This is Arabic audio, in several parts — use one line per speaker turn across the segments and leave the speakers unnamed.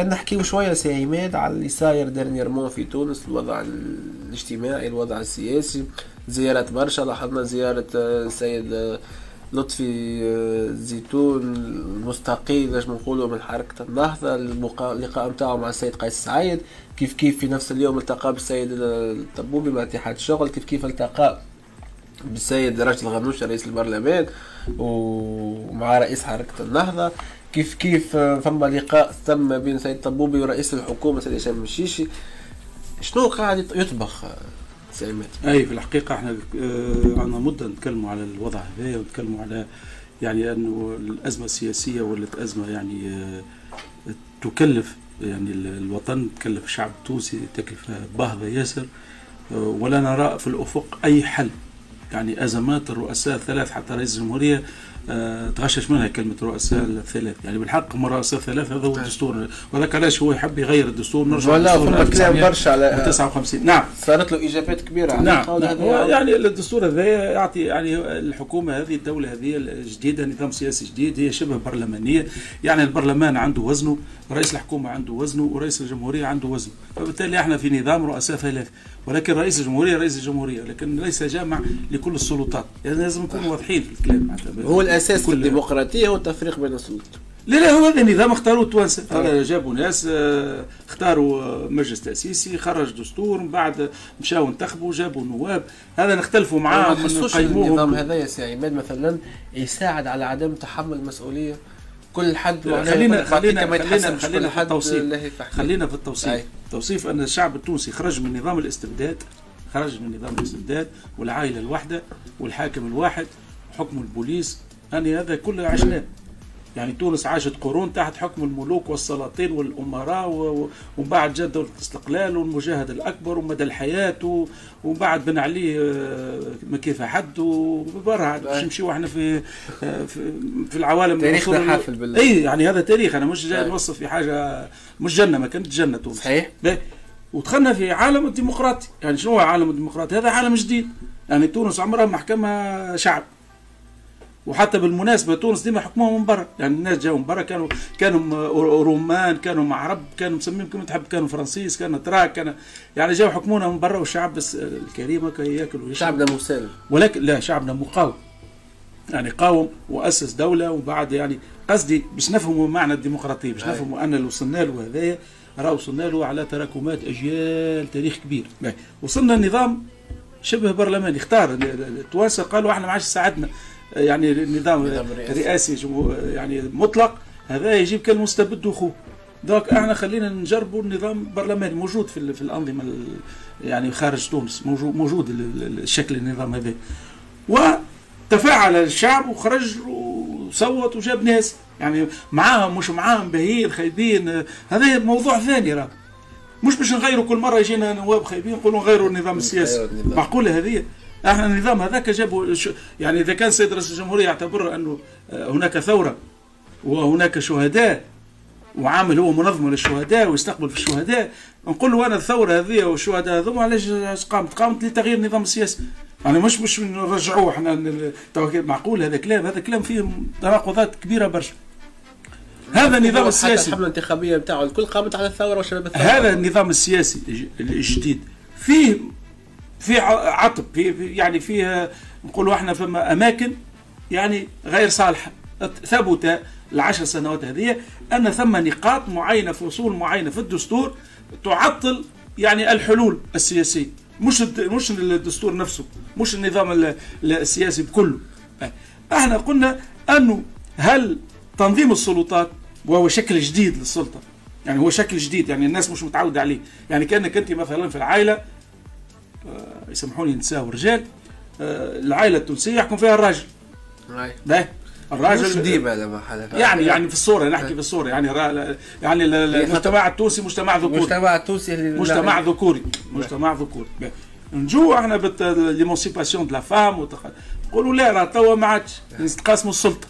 كان نحكيو شوية سي عماد على اللي صاير dernièrement في تونس الوضع الاجتماعي الوضع السياسي زيارات برشا لاحظنا زيارة السيد آه، لطفي آه، زيتون المستقيل نجم نقولوا من حركة النهضة اللقاء نتاعو مع السيد قيس سعيد كيف كيف في نفس اليوم التقى بالسيد الطبوبي مع اتحاد الشغل كيف كيف التقى بالسيد راشد الغنوشي رئيس البرلمان ومع رئيس حركة النهضة كيف كيف فما لقاء تم بين سيد الطبوبي ورئيس الحكومة سيد هشام الشيشي. شنو قاعد يطبخ
سلامات أي في الحقيقة إحنا آه، عندنا مدة نتكلموا على الوضع هذا ونتكلموا على يعني أنه الأزمة السياسية ولت ازمه يعني آه، تكلف يعني الوطن تكلف الشعب التونسي تكلفه باهظه ياسر. آه، ولا نرى في الأفق أي حل. يعني أزمات الرؤساء الثلاث حتى رئيس الجمهورية آه، تغشش منها كلمة رؤساء الثلاث يعني بالحق هم رؤساء الثلاث هذا هو الدستور. وهذاك علاش هو يحب يغير الدستور
نرجع ولا فما كلام برشا على
59 نعم.
صارت له ايجابيات كبيرة على
نعم, نعم. هو يعني الدستور هذا يعطي يعني الحكومة هذه الدولة هذه الجديدة نظام سياسي جديد هي شبه برلمانية. يعني البرلمان عنده وزنه رئيس الحكومة عنده وزنه ورئيس الجمهورية عنده وزنه. فبالتالي إحنا في نظام رؤساء ثلاث ولكن رئيس الجمهورية رئيس الجمهورية. لكن ليس جامع لكل السلطات. يعني لازم نكونوا واضحين في الكلام.
هو الأساس في الديمقراطية هو التفريق بين السلطات.
لا لا هو هذا النظام اختاروه التوانسة. هذا جابوا ناس آه، اختاروا مجلس تأسيسي خرج دستور من بعد مشاو انتخبوا جابوا نواب. هذا نختلفوا معاهم
نقيموهم. النظام هذا يا سي عماد مثلا يساعد على عدم تحمل المسؤولية. كل حد
خلينا خلينا خلينا خلينا في التوصيف. خلينا في التوصيف. توصيف أن الشعب التونسي خرج من نظام الاستبداد خرج من نظام الاستبداد والعائلة الواحدة والحاكم الواحد حكم البوليس يعني هذا كله عشناه يعني تونس عاشت قرون تحت حكم الملوك والسلاطين والأمراء ومن بعد دوله الاستقلال والمجاهد الأكبر ومدى الحياة ومن بعد بن علي آه، ما كيف حد وبرا باش نمشيو إحنا في آه، في العوالم
تاريخنا حافل بال
اي يعني هذا تاريخ. أنا مش جاي نوصف في حاجة مش جنة ما كانت جنة تونس.
صحيح.
ودخلنا في عالم الديمقراطي. يعني شنو هو عالم الديمقراطي؟ هذا عالم جديد. يعني تونس عمرها محكمة شعب. وحتى بالمناسبة تونس ديما حكموها من برا. يعني الناس جاوا من برا كانوا كانوا رومان كانوا عرب كانوا مسمين كما تحب كانوا فرنسيس كانوا تراك كان يعني جاوا حكمونا من برا والشعب بس الكريم ياكل ويشرب.
شعبنا مسالم
ولكن لا شعبنا مقاوم. يعني قاوم وأسس دولة وبعد يعني قصدي باش نفهموا معنى الديمقراطية باش نفهموا أن اللي وصلنا له هذايا راه وصلنا له على تراكمات أجيال تاريخ كبير. وصلنا لنظام شبه برلماني اختار التوانسه قالوا إحنا ما عادش ساعدنا. يعني النظام الرئاسي يعني مطلق هذا يجيب كالمستبد وخوه دوك إحنا خلينا نجربوا النظام البرلماني موجود في, في الأنظمة يعني خارج تونس موجود موجود الشكل النظام هذا. وتفاعل الشعب وخرج وصوت وجاب ناس. يعني معاهم مش معاهم باهيين خايبين. هذا موضوع ثاني راه. مش باش نغيروا كل مرة يجينا نواب خايبين نقولوا نغيروا النظام السياسي. معقولة هذه؟ إحنا النظام هذاك جابوا يعني إذا كان سيد رئيس الجمهورية يعتبر انه آه، هناك ثورة وهناك شهداء وعامل هو منظم للشهداء ويستقبل في الشهداء نقول له أنا الثورة هذه والشهداء هذوما علاش قامت؟ قامت لتغيير النظام السياسي. يعني مش مش نرجعوه إحنا معقول هذا كلام؟ هذا كلام فيه تناقضات كبيرة برشا. هذا النظام السياسي.
الحملة الانتخابية بتاعه الكل قامت على الثورة وشباب الثورة.
هذا النظام السياسي الجديد. فيه في عطب في يعني فيها نقولوا إحنا فما أماكن يعني غير صالحة. ثبت العشر سنوات هذه أن ثم نقاط معينة فصول معينة في الدستور تعطل يعني الحلول السياسية. مش مش الدستور نفسه مش النظام السياسي بكله. إحنا قلنا انه هل تنظيم السلطات وهو شكل جديد للسلطة يعني هو شكل جديد يعني الناس مش متعودة عليه. يعني كأنك أنت مثلا في العائلة آه، يسامحوني نساء ورجال آه، العائلة التونسية يحكم فيها الراجل. ده
الراجل مش ديما
يعني يعني في الصورة نحكي في الصورة. يعني يعني المجتمع التونسي مجتمع ذكوري.
المجتمع التونسي
مجتمع ذكوري. مجتمع ذكوري. نجو إحنا l'émancipation de la femme نقولوا لا راه توا ما عادش. يتقاسموا السلطة.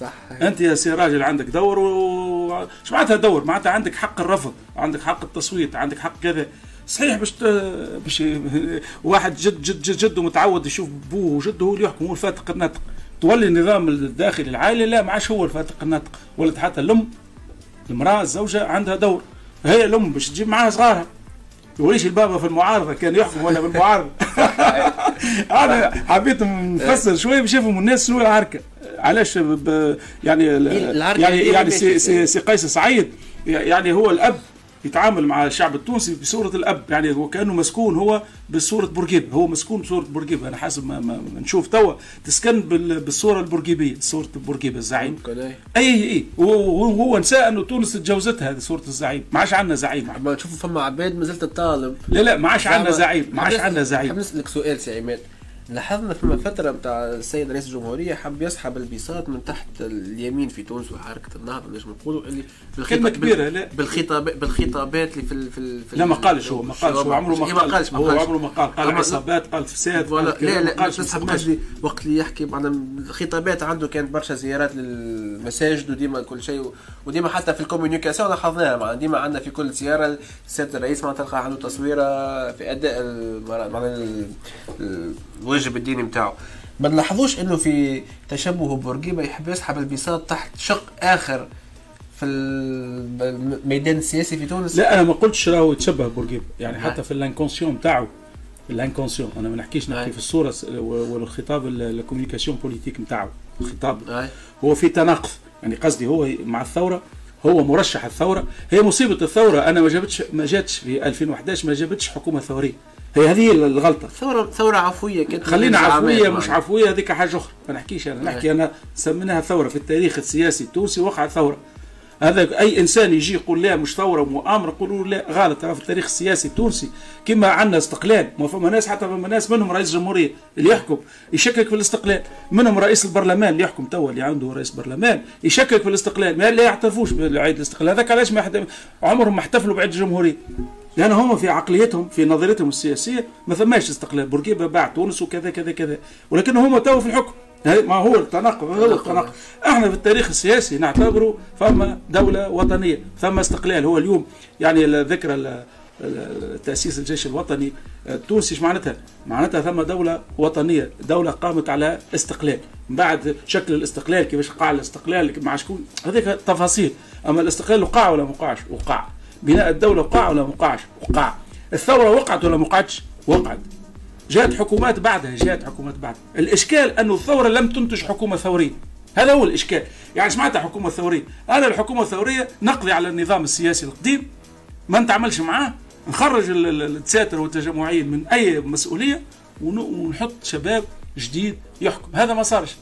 صح.
انت يا سي راجل عندك دور و شو معناتها دور؟ معناتها عندك حق الرفض عندك حق التصويت عندك حق كذا. صحيح باش باش واحد جد جد جد جده متعود يشوف بوه وجده هو اللي يحكم هو الفاتق الناطق. تولي النظام الداخلي العائلي لا ما عادش هو الفاتق الناطق. ولد حتى الأم المرأة الزوجة عندها دور. هي الأم باش تجيب معاها صغارها. وليش البابا في المعارضة كان يحكم وأنا بالمعارضة؟ أنا حبيت نفسر شوية باش يفهموا الناس شنو العركة. علاش يعني يعني يعني سي, سي, سي قيس سعيد. يعني هو الأب يتعامل مع الشعب التونسي بصورة الأب يعني هو كأنه مسكون هو بصورة بورقيبة هو مسكون بصورة بورقيبة أنا حاسب ما, ما, نشوف توا تسكن بالصورة البورقيبية صورة بورقيبة الزعيم. أي أي وهو نسى أنه تونس تجاوزتها هذه صورة الزعيم. ما عادش عندنا زعيم.
ما تشوفوا فما عباد ما زلت الطالب.
لا لا ما عادش عندنا زعيم ما عادش عندنا زعيم.
نسألك سؤال سي عماد. لاحظنا فما فترة بتاع السيد رئيس الجمهورية حب يسحب البساط من تحت اليمين في تونس وحركة النهضة نجم نقولوا اللي
كلمة كبيرة لا.
بالخطاب بالخطابات اللي في في,
في لا ما قالش هو ما قالش هو عمره ما قال. قالش هو عمره ما قال. قال عصابات قال فساد
لا لا لا قالش نسحب قصدي وقت اللي يحكي معناها الخطابات عنده كانت برشا زيارات للمساجد وديما كل شيء وديما حتى في ال communication لاحظناها. معناها ديما عندنا في كل زيارة السيد الرئيس معناها تلقى عنده تصويرة في أداء معناها الواجب الديني نتاعو ما نلاحظوش إنه في تشبه بورقيبة يحب يسحب البساط تحت شق آخر في الميدان السياسي في تونس؟
لا أنا ما قلتش راهو يتشبه بورقيبة. يعني نعم. حتى في ال intention نتاعو ال intention. أنا ما نحكيش نحكي نعم. في الصورة والخطاب ال communication politique نتاعو الخطاب. نعم. هو في تناقض. يعني قصدي هو مع الثورة هو مرشح الثورة. هي مصيبة الثورة. أنا ما جابتش ما جاتش في 2011 ما جابتش حكومة ثورية. هي هذه الغلطة.
ثوره ثورة عفوية كانت
خلينا عفوية مش عفوية هذيك حاجة أخرى. ما نحكيش أنا نحكي أنا سميناها ثورة في التاريخ السياسي. التونسي وقعت ثورة. هذا أي إنسان يجي يقول لا مش ثورة مؤامره يقولوا لا غلط. في التاريخ السياسي التونسي كما عندنا استقلال. ما فما ناس حتى فما ناس منهم رئيس الجمهورية اللي يحكم يشكك في الاستقلال. منهم رئيس البرلمان اللي يحكم توا اللي عنده رئيس برلمان يشكك في الاستقلال. ما لا يعترفوش بعيد الاستقلال. هذاك علاش ما عمرهم ما احتفلوا بعيد الجمهورية. لأن هم في عقليتهم في نظريتهم السياسية ما ثماش استقلال بورقيبة باع تونس وكذا كذا كذا. ولكن هم تو في الحكم. ما هو التناقض هو التناقض. إحنا في التاريخ السياسي نعتبره فما دولة وطنية ثم استقلال. هو اليوم يعني ذكرى تأسيس الجيش الوطني التونسي إيش معناتها؟ معناتها ثم دولة وطنية، دولة قامت على استقلال، بعد شكل الاستقلال كيفاش قاع الاستقلال مع شكون؟ هذيك تفاصيل، أما الاستقلال وقع ولا ما وقعش؟ وقع. بناء الدولة وقع ولا وقعش وقع الثورة وقعت ولا ما وقعتش وقعت. جاءت حكومات بعدها جاءت حكومات بعدها. الإشكال أن الثورة لم تنتج حكومة ثورية. هذا هو الإشكال. يعني سمعتها حكومة ثورية. أنا الحكومة الثورية نقضي على النظام السياسي القديم. ما نتعاملش معاه. نخرج الدساترة والتجمعيين من أي مسؤولية ونحط شباب جديد يحكم. هذا ما صارش.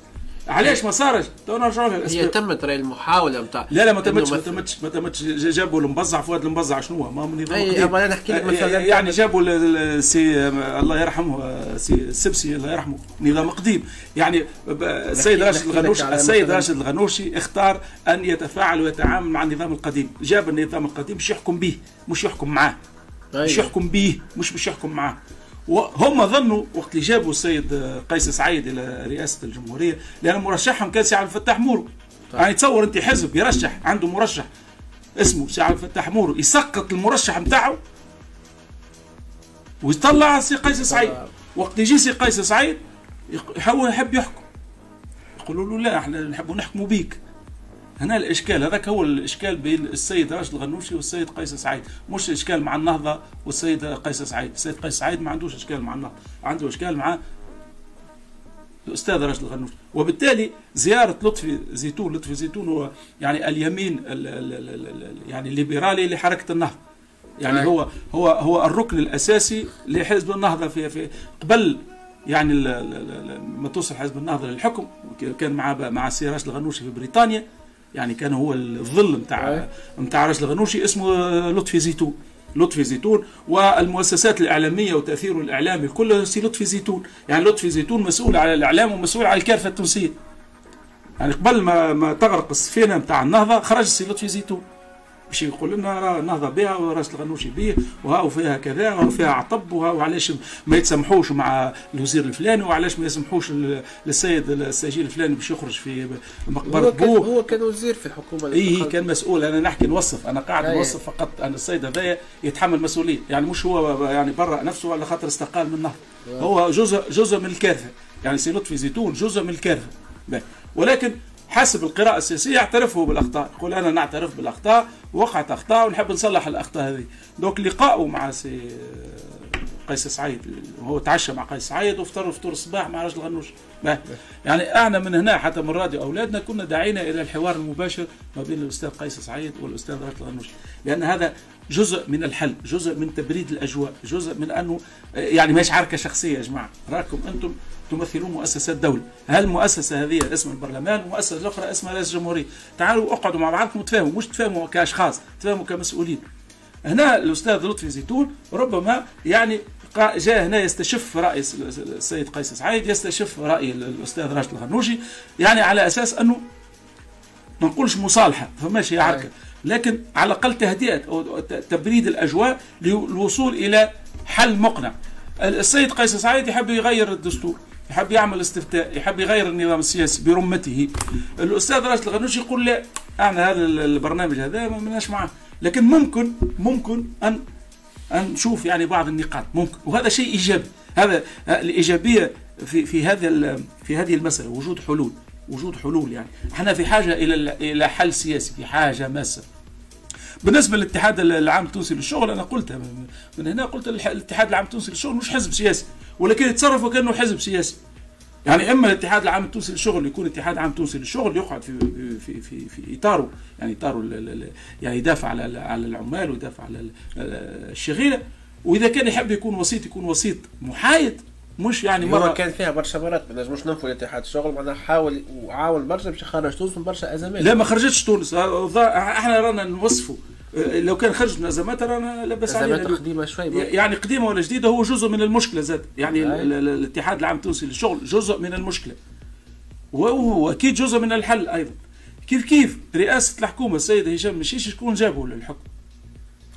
علاش ما صارش؟ تو نرجعوا
لها هي تمت راهي المحاولة نتاع
لا لا ما تمتش ما تمتش ما تمتش. جابوا المبزع فؤاد المبزع شنو هو؟ ما
من نظام أي أنا نحكي لك مثلا.
يعني جابوا سي الله يرحمه سي السبسي الله يرحمه نظام قديم. يعني السيد راشد الغنوشي السيد راشد الغنوشي اختار أن يتفاعل ويتعامل مع النظام القديم. جاب النظام القديم مش يحكم به مش يحكم معاه. مش يحكم به مش مش يحكم معاه. وهم ظنوا وقت اللي جابوا السيد قيس سعيد إلى رئاسة الجمهورية لأن مرشحهم كان سي عبد الفتاح مورو. طيب. يعني تصور أنت حزب يرشح عنده مرشح اسمه سي عبد الفتاح مورو يسقط المرشح نتاعه ويطلع سي قيس سعيد. وقت يجي سي قيس سعيد يحب يحكم. يقولوا له لا إحنا نحب نحكموا بيك. هنا الإشكال هذاك هو الإشكال بين السيد راشد الغنوشي والسيد قيس سعيد. مش إشكال مع النهضة والسيد قيس سعيد. السيد قيس سعيد ما عندوش إشكال مع النهضة عنده إشكال مع الأستاذ راشد الغنوشي. وبالتالي زيارة لطفي زيتون لطفي زيتون هو يعني اليمين ال ال ال يعني الليبرالي لحركة النهضة. يعني هو هو هو الركن الأساسي لحزب النهضة في في قبل يعني ما توصل حزب النهضة للحكم كان مع مع سي راشد الغنوشي في بريطانيا. يعني كان هو الظل نتاع نتاع راشد الغنوشي اسمه لطفي زيتون. لطفي زيتون. والمؤسسات الإعلامية وتاثيره الاعلامي كله سي لطفي زيتون. يعني لطفي زيتون مسؤول على الإعلام ومسؤول على الثقافة التونسية. يعني قبل ما ما تغرق السفينه نتاع النهضة خرج سي لطفي زيتون. باش يقول لنا راه نهضه بها وراس الغنوشي به وها فيها كذا وها فيها عطب وها وعلاش ما يتسمحوش مع الوزير الفلاني وعلاش ما يسمحوش للسيد السجين الفلاني باش يخرج في مقبرة بوه.
هو كان وزير في الحكومة
اي كان مسؤول. أنا نحكي نوصف. أنا قاعد نوصف فقط أن السيد هذايا يتحمل مسؤولية. يعني مش هو يعني برا نفسه على خاطر استقال من النهضه هو جزء جزء من الكارثه يعني سي لطفي زيتون جزء من الكارثه ولكن حسب القراءة السياسية يعترف بالأخطاء. يقول أنا نعترف بالأخطاء وقعت أخطاء ونحب نصلح الأخطاء هذه. دوك لقاءه مع سي قيس سعيد. هو تعشى مع قيس سعيد وفطر فطور الصباح مع رجل غنوش يعني إحنا من هنا حتى من راديو أولادنا كنا داعينا إلى الحوار المباشر ما بين الأستاذ قيس سعيد والأستاذ رجل غنوش لأن هذا جزء من الحل جزء من تبريد الأجواء جزء من أنه يعني مش عركة شخصية يا جماعة. راكم أنتم تمثلون مؤسسات دولة. هل المؤسسة هذه اسم البرلمان ومؤسسة الأخرى اسمها رئيس الجمهورية؟ تعالوا اقعدوا مع بعضكم وتفاهموا مش تفاهموا كأشخاص تفاهموا كمسؤولين. هنا الأستاذ لطفي زيتون ربما يعني جاء هنا يستشف رأي السيد قيس سعيد يستشف رأي الأستاذ راشد الغنوشي يعني على أساس أنه ما نقولش مصالحة فماشي عركة. لكن على الأقل تهدئة أو تبريد الأجواء للوصول إلى حل مقنع. السيد قيس سعيد يحب يغير الدستور. يحب يعمل استفتاء يحب يغير النظام السياسي برمته. الأستاذ راشد الغنوشي يقول لا إحنا هذا البرنامج هذا ما معاه. لكن ممكن ممكن أن أن نشوف يعني بعض النقاط. ممكن. وهذا شيء إيجابي. هذا الإيجابية في في هذا في هذه المسألة وجود حلول. وجود حلول يعني. إحنا في حاجة إلى إلى حل سياسي في حاجة ماسة. بالنسبة للاتحاد العام التونسي للشغل أنا قلتها من هنا قلت الاتحاد العام التونسي للشغل مش حزب سياسي ولكن يتصرف وكأنه حزب سياسي. يعني إما الاتحاد العام التونسي للشغل يكون اتحاد عام تونسي للشغل يقعد في في في في إطاره يعني إطاره يعني يدافع على على العمال ويدافع على الشغيلة. وإذا كان يحب يكون وسيط يكون وسيط محايد. مش يعني
مره كان فيها برشا مرات ما نجموش ننفوا الاتحاد الشغل معناها حاول وعاول برشا باش يخرج تونس من برشا أزمات.
لا ما خرجتش تونس. إحنا رانا نوصفوا. لو كان خرج من أزمات رانا لا باس
علينا قديمة شوي
يعني قديمة ولا جديدة هو جزء من المشكلة زاد يعني الاتحاد العام التونسي للشغل جزء من المشكلة. وهو أكيد جزء من الحل أيضا. كيف كيف؟ رئاسة الحكومة السيد هشام مشيشي شكون جابه للحكم؟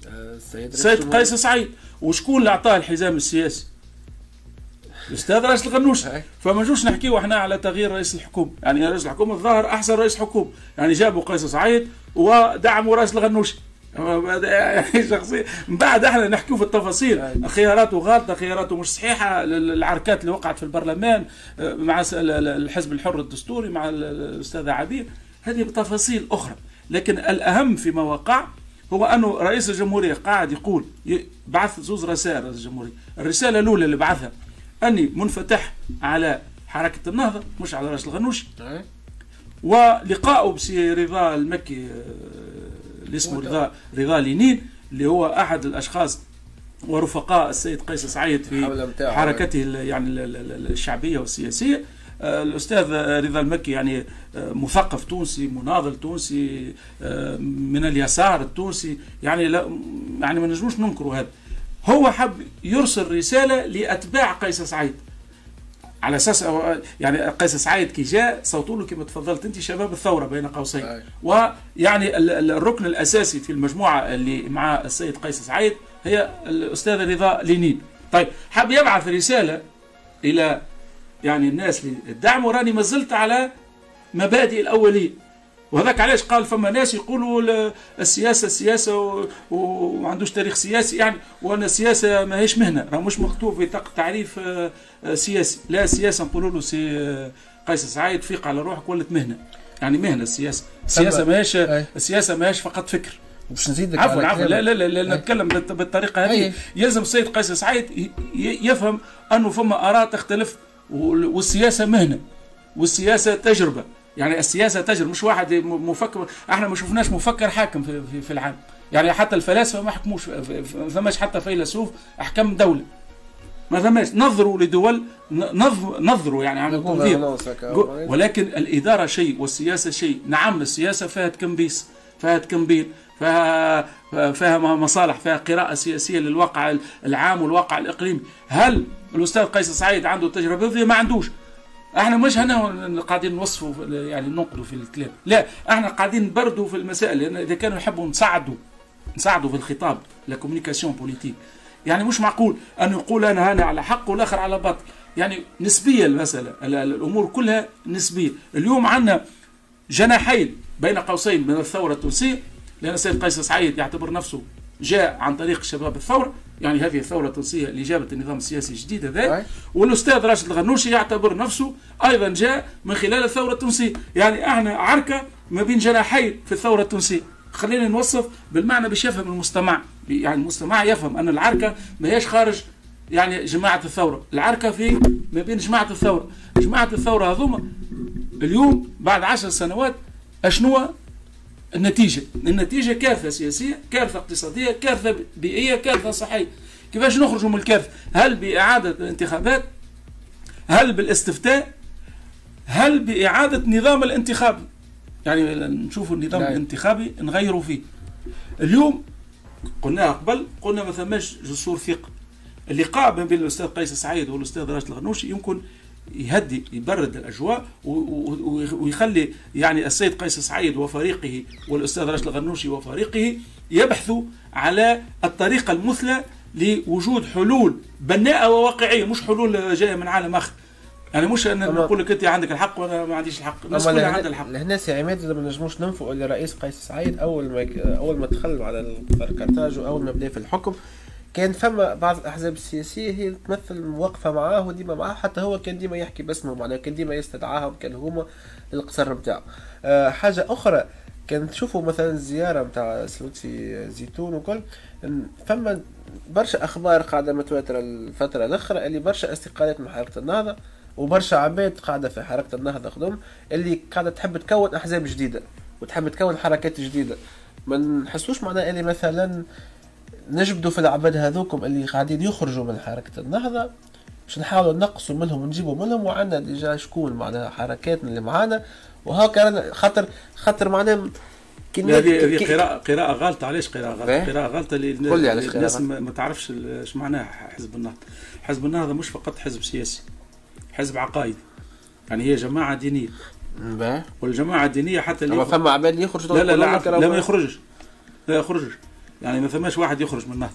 السيد سيد قيس سعيد. وشكون اللي أعطاه الحزام السياسي؟ الاستاذ راشد الغنوشي فما نجوش نحكيو إحنا على تغيير رئيس الحكومة. يعني رئيس الحكومة الظاهر أحسن رئيس حكومة. يعني جابوا قيس سعيد ودعموا رئيس الغنوش يعني شخصيا من بعد إحنا نحكيو في التفاصيل. خياراته غلطه خياراته مش صحيحة. العركات اللي وقعت في البرلمان آه، مع الحزب الحر الدستوري مع الاستاذ عبير هذه تفاصيل أخرى. لكن الأهم فيما وقع هو أنه رئيس الجمهورية قاعد يقول بعث زوز رسائل رئيس الجمهورية. الرسالة الأولى اللي بعثها أني منفتح على حركة النهضة مش على راس الغنوش. ولقائه بسي رضا المكي آه، اللي اسمه رضا رضا لينين اللي هو أحد الأشخاص ورفقاء السيد قيس سعيد في حركته يعني الشعبية والسياسية. آه، الأستاذ رضا المكي يعني آه، مثقف تونسي مناضل تونسي آه، من اليسار التونسي. يعني لا يعني ما نجموش ننكروا هذا. هو حب يرسل رسالة لأتباع قيس سعيد. على أساس يعني قيس سعيد كي جاء صوتوا له كما تفضلت أنت شباب الثورة بين قوسين. ويعني الركن الأساسي في المجموعة اللي مع السيد قيس سعيد هي الاستاذ رضا لينين طيب حاب يبعث رسالة إلى يعني الناس للدعم وراني ما زلت على مبادئ الاوليه وهذاك علاش قال فما ناس يقولوا السياسة سياسة وما عندوش تاريخ سياسي يعني وان السياسة ماهيش مهنة راه مش مكتوب في تعريف آه، آه، سياسي. لا السياسة نقولوا له سي آه، قيس سعيد فيق على روحك ولت مهنة. يعني مهنة السياسة. السياسة ماهيش السياسة ماهيش فقط فكر.
باش نزيدك
عفوا عفوا لا لا لا, لا نتكلم بالطريقة هذه. يلزم السيد قيس سعيد يفهم أنه فما آراء تختلف والسياسة مهنة والسياسة تجربة. يعني السياسة تجري مش واحد مفكر إحنا ما شفناش مفكر حاكم في, في, في العالم يعني حتى الفلاسفة ما حكموش فماش حتى فيلسوف أحكام دولة. ما فماش نظروا لدول نظروا يعني عن التنظير ولكن الإدارة شيء والسياسة شيء. نعم السياسة فيها تكمبيس فيها تكمبيل فيها فيها مصالح فيها قراءة سياسية للواقع العام والواقع الإقليمي. هل الأستاذ قيس سعيد عنده تجربة؟ ما عندوش. إحنا مش هنا قاعدين نوصفوا يعني ننقدوا في الكلام. لا إحنا قاعدين نبردوا في المسائل. لأن إذا كانوا يحبوا نساعدوا نساعدوا في الخطاب la communication politique يعني مش معقول أن يقول أنا هنا على حق والآخر على باطل. يعني نسبية المسألة. الأمور كلها نسبية. اليوم عندنا جناحين بين قوسين من الثورة التونسية لأن السيد قيس سعيد يعتبر نفسه جاء عن طريق شباب الثورة. يعني هذه الثورة التونسية اللي جابت النظام السياسي الجديد هذا.
أي.
والأستاذ راشد الغنوشي يعتبر نفسه أيضا جاء من خلال الثورة التونسية. يعني إحنا عركة ما بين جناحين في الثورة التونسية. خلينا نوصف بالمعنى باش يفهم المستمع. يعني المستمع يفهم أن العركة ما هيش خارج يعني جماعة الثورة. العركة في ما بين جماعة الثورة. جماعة الثورة هذوما اليوم بعد عشر سنوات أشنو النتيجة. النتيجة كارثة سياسية كارثة اقتصادية كارثة بيئية كارثة صحية. كيفاش نخرجوا من الكارثة؟ هل بإعادة الانتخابات؟ هل بالاستفتاء؟ هل بإعادة نظام الانتخابي يعني نشوفوا النظام
نعم.
الانتخابي نغيروا فيه. اليوم قلناها قبل قلنا ما ثماش جسور ثقة. اللقاء ما بين الأستاذ قيس سعيد والأستاذ راشد الغنوشي يمكن يهدي يبرد الأجواء ويخلي يعني السيد قيس سعيد وفريقه والأستاذ راشد الغنوشي وفريقه يبحثوا على الطريقة المثلى لوجود حلول بناءة وواقعية مش حلول جاية من عالم آخر. يعني مش أن
أما-
نقول لك أنت عندك الحق وأنا ما عنديش الحق. الناس كلها عندها الحق.
لهنا سي عماد ما نجموش ننفوا اللي رئيس قيس سعيد أول ما أول ما دخل على الكارتاج واول ما بدا في الحكم كان فما بعض الأحزاب السياسية هي تمثل واقفه معاه وديما معاه حتى هو كان ديما يحكي باسمه معناها كان ديما يستدعاهم كان هما القصر نتاعو أه حاجة أخرى كان تشوفوا مثلا الزيارة نتاع لطفي زيتون وكل فما برشا أخبار قاعدة متواتره الفترة الأخرى اللي برشا استقالات من حركة النهضة وبرشا عباد قاعدة في حركة النهضة خدم اللي قاعدة تحب تكون أحزاب جديدة وتحب تكون حركات جديدة. ما نحسوش معناها اللي مثلا نجبدوا في العباد هذوكم اللي قاعدين يخرجوا من حركة النهضة باش نحاولوا نقصوا منهم ونجيبوا منهم وعندنا ديجا شكون معناها حركاتنا اللي معانا وهكا رانا- خاطر خاطر معناها
لا، هذه هذه قراءة قراءة غلطة علاش قراءة
إيه؟
غلطة؟ قراءة غلطة اللي الناس. ما تعرفش ال- إيش معناه حزب النهضة. حزب النهضة مش فقط حزب سياسي حزب عقائدي يعني هي جماعة دينية
باهي.
والجماعة الدينية حتى اللي
فما عباد يخرجوا
لا لا لا, لا
راهو-
ما يخرجش لا يخرجش يعني ما ثماش واحد يخرج من النهضة.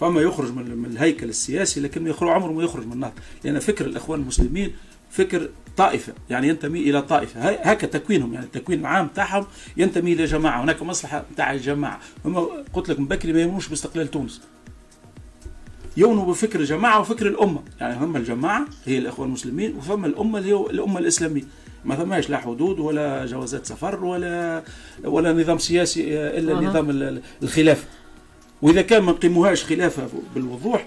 فما يخرج من, الهيكل السياسي لكن يخرج عمره ما يخرج من النهضة. لأن فكر الإخوان المسلمين فكر طائفة يعني ينتمي إلى طائفة. هكا تكوينهم يعني التكوين العام تاعهم ينتمي إلى جماعة. هناك مصلحة تاع الجماعة. هم قلت لك من بكري ما يؤمنوش باستقلال تونس. يؤمنوا بفكر الجماعة وفكر الأمة. يعني هم الجماعة هي الإخوان المسلمين وفما الأمة اللي هي الأمة الإسلامية. ما ثماش لا حدود ولا جوازات سفر ولا ولا نظام سياسي آه، إلا
أها.
نظام ال- ال- الخلافة وإذا كان ما نقيموهاش خلافة بالوضوح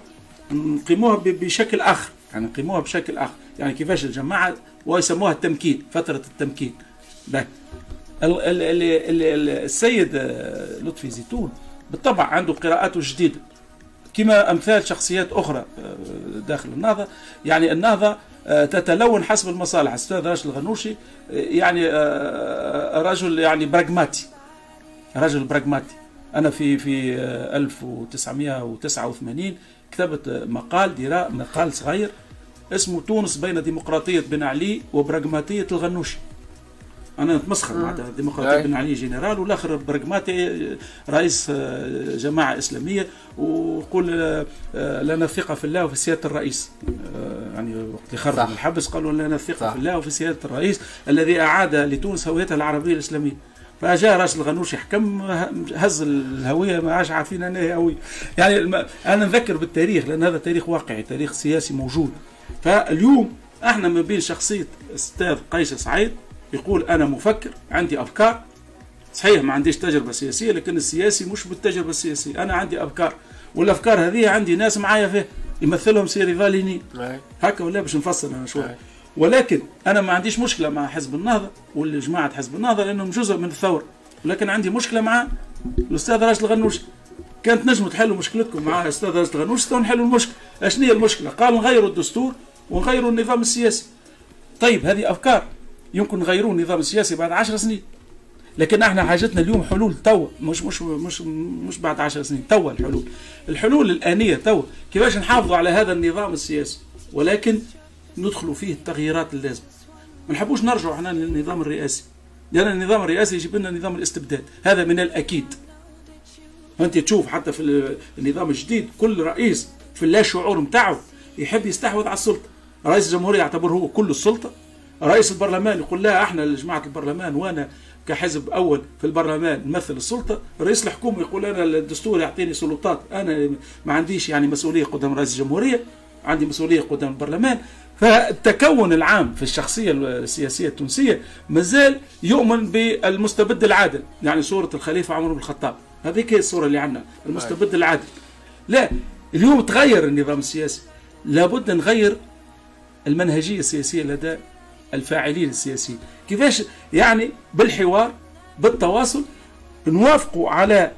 نقيموها بشكل آخر. يعني نقيموها بشكل آخر. يعني كيفاش الجماعة ويسموها التمكين فترة التمكين. ده ال- ال- ال- ال- ال- السيد آه، لطفي زيتون بالطبع عنده قراءاته جديدة. كما أمثال شخصيات أخرى آه، داخل النهضة. يعني النهضة آه، تتلون حسب المصالح. الاستاذ راشد الغنوشي آه، يعني رجل يعني براغماتي. رجل براغماتي. أنا في في آه، 1989 كتبت مقال دراء مقال صغير اسمه تونس بين ديمقراطية بن علي وبراغماتية الغنوشي. أنا نتمسخر معناتها ديمقراطيه
أي.
بن علي جنرال والاخر براغماتي رئيس آه، جماعة إسلامية ويقول آه، آه، لنا الثقه في الله وفي سيادة الرئيس آه، يعني وقت اللي خرج. من الحبس قالوا لنا الثقه
صح.
في الله وفي سيادة الرئيس الذي أعاد لتونس هويتها العربية الإسلامية فجاء راشد الغنوشي حكم هز الهوية ما عادش عارفين انها هي هويه يعني. أنا نذكر بالتاريخ لأن هذا تاريخ واقعي تاريخ سياسي موجود فاليوم إحنا ما بين شخصية أستاذ قيس سعيد يقول أنا مفكر عندي أفكار. صحيح ما عنديش تجربة سياسية لكن السياسي مش بالتجربة السياسية. أنا عندي أفكار والأفكار هذه عندي ناس معايا فيها يمثلهم سي ريفاليني
باهي.
هكا ولا باش نفصل أنا شوي.
أي.
ولكن أنا ما عنديش مشكلة مع حزب النهضة والجماعه حزب النهضة لأنهم جزء من الثورة. ولكن عندي مشكلة مع الأستاذ راشد الغنوشي كانت نجموا تحلوا مشكلتكم مع الأستاذ راشد الغنوشي تو نحلوا المشكلة. أشنو هي المشكلة؟ قال نغيروا الدستور ونغيروا النظام السياسي. طيب هذه أفكار. يمكن نغيروا النظام السياسي بعد عشر سنين. لكن إحنا حاجتنا اليوم حلول توا مش مش مش مش بعد عشر سنين توا الحلول. الحلول الآنية توا. كيفاش نحافظوا على هذا النظام السياسي؟ ولكن ندخلوا فيه التغييرات اللازمة. ما نحبوش نرجعوا إحنا للنظام الرئاسي. لأن النظام الرئاسي يجيب لنا نظام الاستبداد. هذا من الأكيد. فأنت تشوف حتى في ال- النظام الجديد كل رئيس في اللا شعور متاعه يحب يستحوذ على السلطة. رئيس الجمهورية يعتبر هو كل السلطة. رئيس البرلمان يقول لا إحنا جماعة البرلمان وأنا كحزب أول في البرلمان نمثل السلطة رئيس الحكومة يقول أنا الدستور يعطيني سلطات أنا ما عنديش يعني مسؤولية قدام رئيس الجمهورية عندي مسؤولية قدام البرلمان. فالتكون العام في الشخصية السياسية التونسية مازال يؤمن بالمستبد العادل يعني صورة الخليفة عمر بن الخطاب. هذيك هي الصورة اللي عندنا المستبد العادل. لا اليوم تغير النظام السياسي لابد نغير المنهجية السياسية لدى الفاعلين السياسيين. كيفاش يعني بالحوار بالتواصل نوافقوا على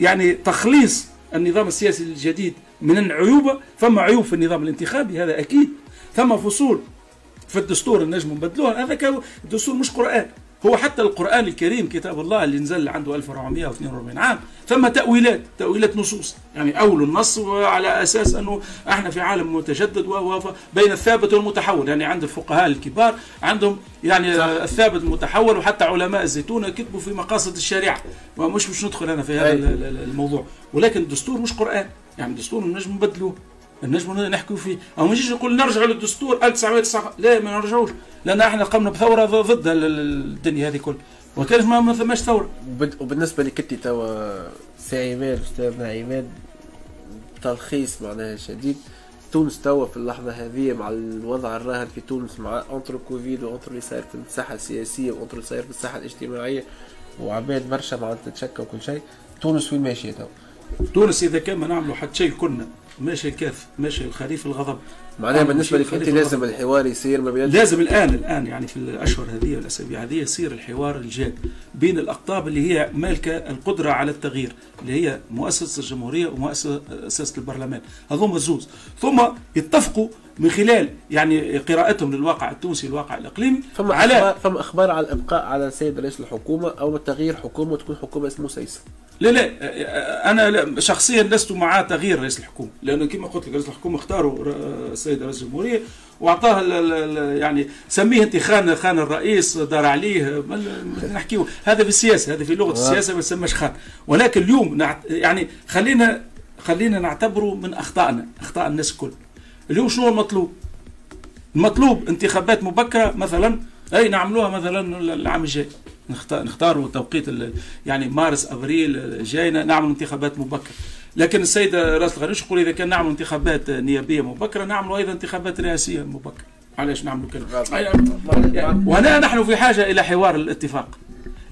يعني تخليص النظام السياسي الجديد من عيوبه فما عيوب في النظام الانتخابي هذا أكيد. ثم فصول في الدستور النجم نبدلوها هذا الدستور مش قرآن. هو حتى القرآن الكريم كتاب الله اللي نزل عنده 1442 عام ثم تأويلات تأويلات نصوص. يعني أول النص على أساس أنه إحنا في عالم متجدد بين الثابت والمتحول. يعني عند الفقهاء الكبار عندهم يعني صح. الثابت المتحول وحتى علماء الزيتونة كتبوا في مقاصد الشريعة. ومش مش ندخل أنا في هذا الموضوع. ولكن الدستور مش قرآن. يعني الدستور نجم نبدلوه النجم نحكوا فيه؟ أو ما نجيش نقول نرجع للدستور 1909 لا ما نرجعوش. لأن إحنا قمنا بثورة ضد الدنيا هذه كل وكانت ما ثماش ثورة.
وبالنسبة لك انت توا سي عماد استاذنا عماد تلخيص معناها شديد. تونس توا في اللحظة هذه مع الوضع الراهن في تونس مع entre كوفيد و entre اللي صاير في الساحة السياسية و entre اللي صاير في الساحة الاجتماعية وعباد برشا معناتها تتشكى وكل شيء. تونس وين ماشية توا؟
تونس إذا كان ما نعملوا حتى شيء كنا. ماشي الكاف ماشي الخريف الغضب.
معناها بالنسبة لك أنت لازم الحوار يصير ما بين
لازم الآن الآن يعني في الأشهر هذه والأسابيع هذه يصير الحوار الجاد بين الأقطاب اللي هي مالكه القدرة على التغيير اللي هي مؤسسة الجمهورية ومؤسسة البرلمان. هذوما زوز. ثم يتفقوا من خلال يعني قراءتهم للواقع التونسي الواقع الإقليمي
فما على أخبار فما إخبار على الإبقاء على السيد رئيس الحكومة أو تغيير حكومة وتكون حكومة اسمه سيسي
لا لا أنا لا شخصيا لست مع تغيير رئيس الحكومة لأنه كما قلت لك رئيس الحكومة اختاروا السيد رئيس الجمهورية وأعطاه يعني سميه أنت خان خان الرئيس دار عليه نحكيه. هذا في السياسة هذا في لغة السياسة ما يسمىش خان. ولكن اليوم يعني خلينا خلينا نعتبره من أخطائنا أخطاء الناس الكل. اليوم شنو المطلوب؟ المطلوب انتخابات مبكرة مثلا أي نعملوها مثلا العام الجاي. نختاروا توقيت يعني مارس أبريل جاينا نعمل انتخابات مبكرة. لكن السيد راس الغريش يقول إذا كان نعمل انتخابات نيابية مبكرة نعمل أيضا انتخابات رئاسية مبكرة؟ علاش نعمل كذا وهنا نحن في حاجة إلى حوار الاتفاق.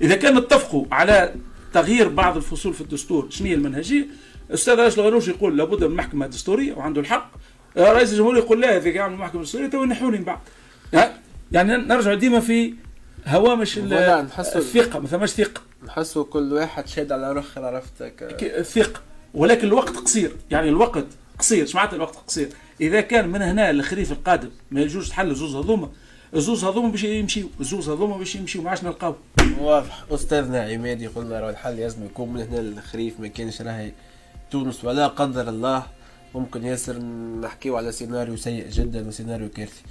إذا كان اتفقوا على تغيير بعض الفصول في الدستور شنو هي المنهجية؟ الاستاذ راس الغنوش يقول؟ لابد من محكمة دستورية وعنده الحق. رئيس الجمهوريه يقول لا إذا كان محكمه دستوريه تو ينحوني من بعد. يعني نرجع ديما في هوامش الثقة ما ثماش ثقة.
نحسوا كل واحد شاد على روحه عرفتك
الثقه ولكن الوقت قصير. يعني الوقت قصير. إيش معناتها الوقت قصير. إذا كان من هنا للخريف القادم ما يجوز تحل زوز هذوما. الزوز هذوما باش يمشيو. الزوز هذوما باش يمشيو. ما عادش نلقاو.
واضح. استاذنا عماد يقول راه الحل لازم يكون من هنا للخريف. ما كانش راهي تونس ولا قدر الله. ممكن ياسر نحكيو على سيناريو سيء جدا وسيناريو كارثي.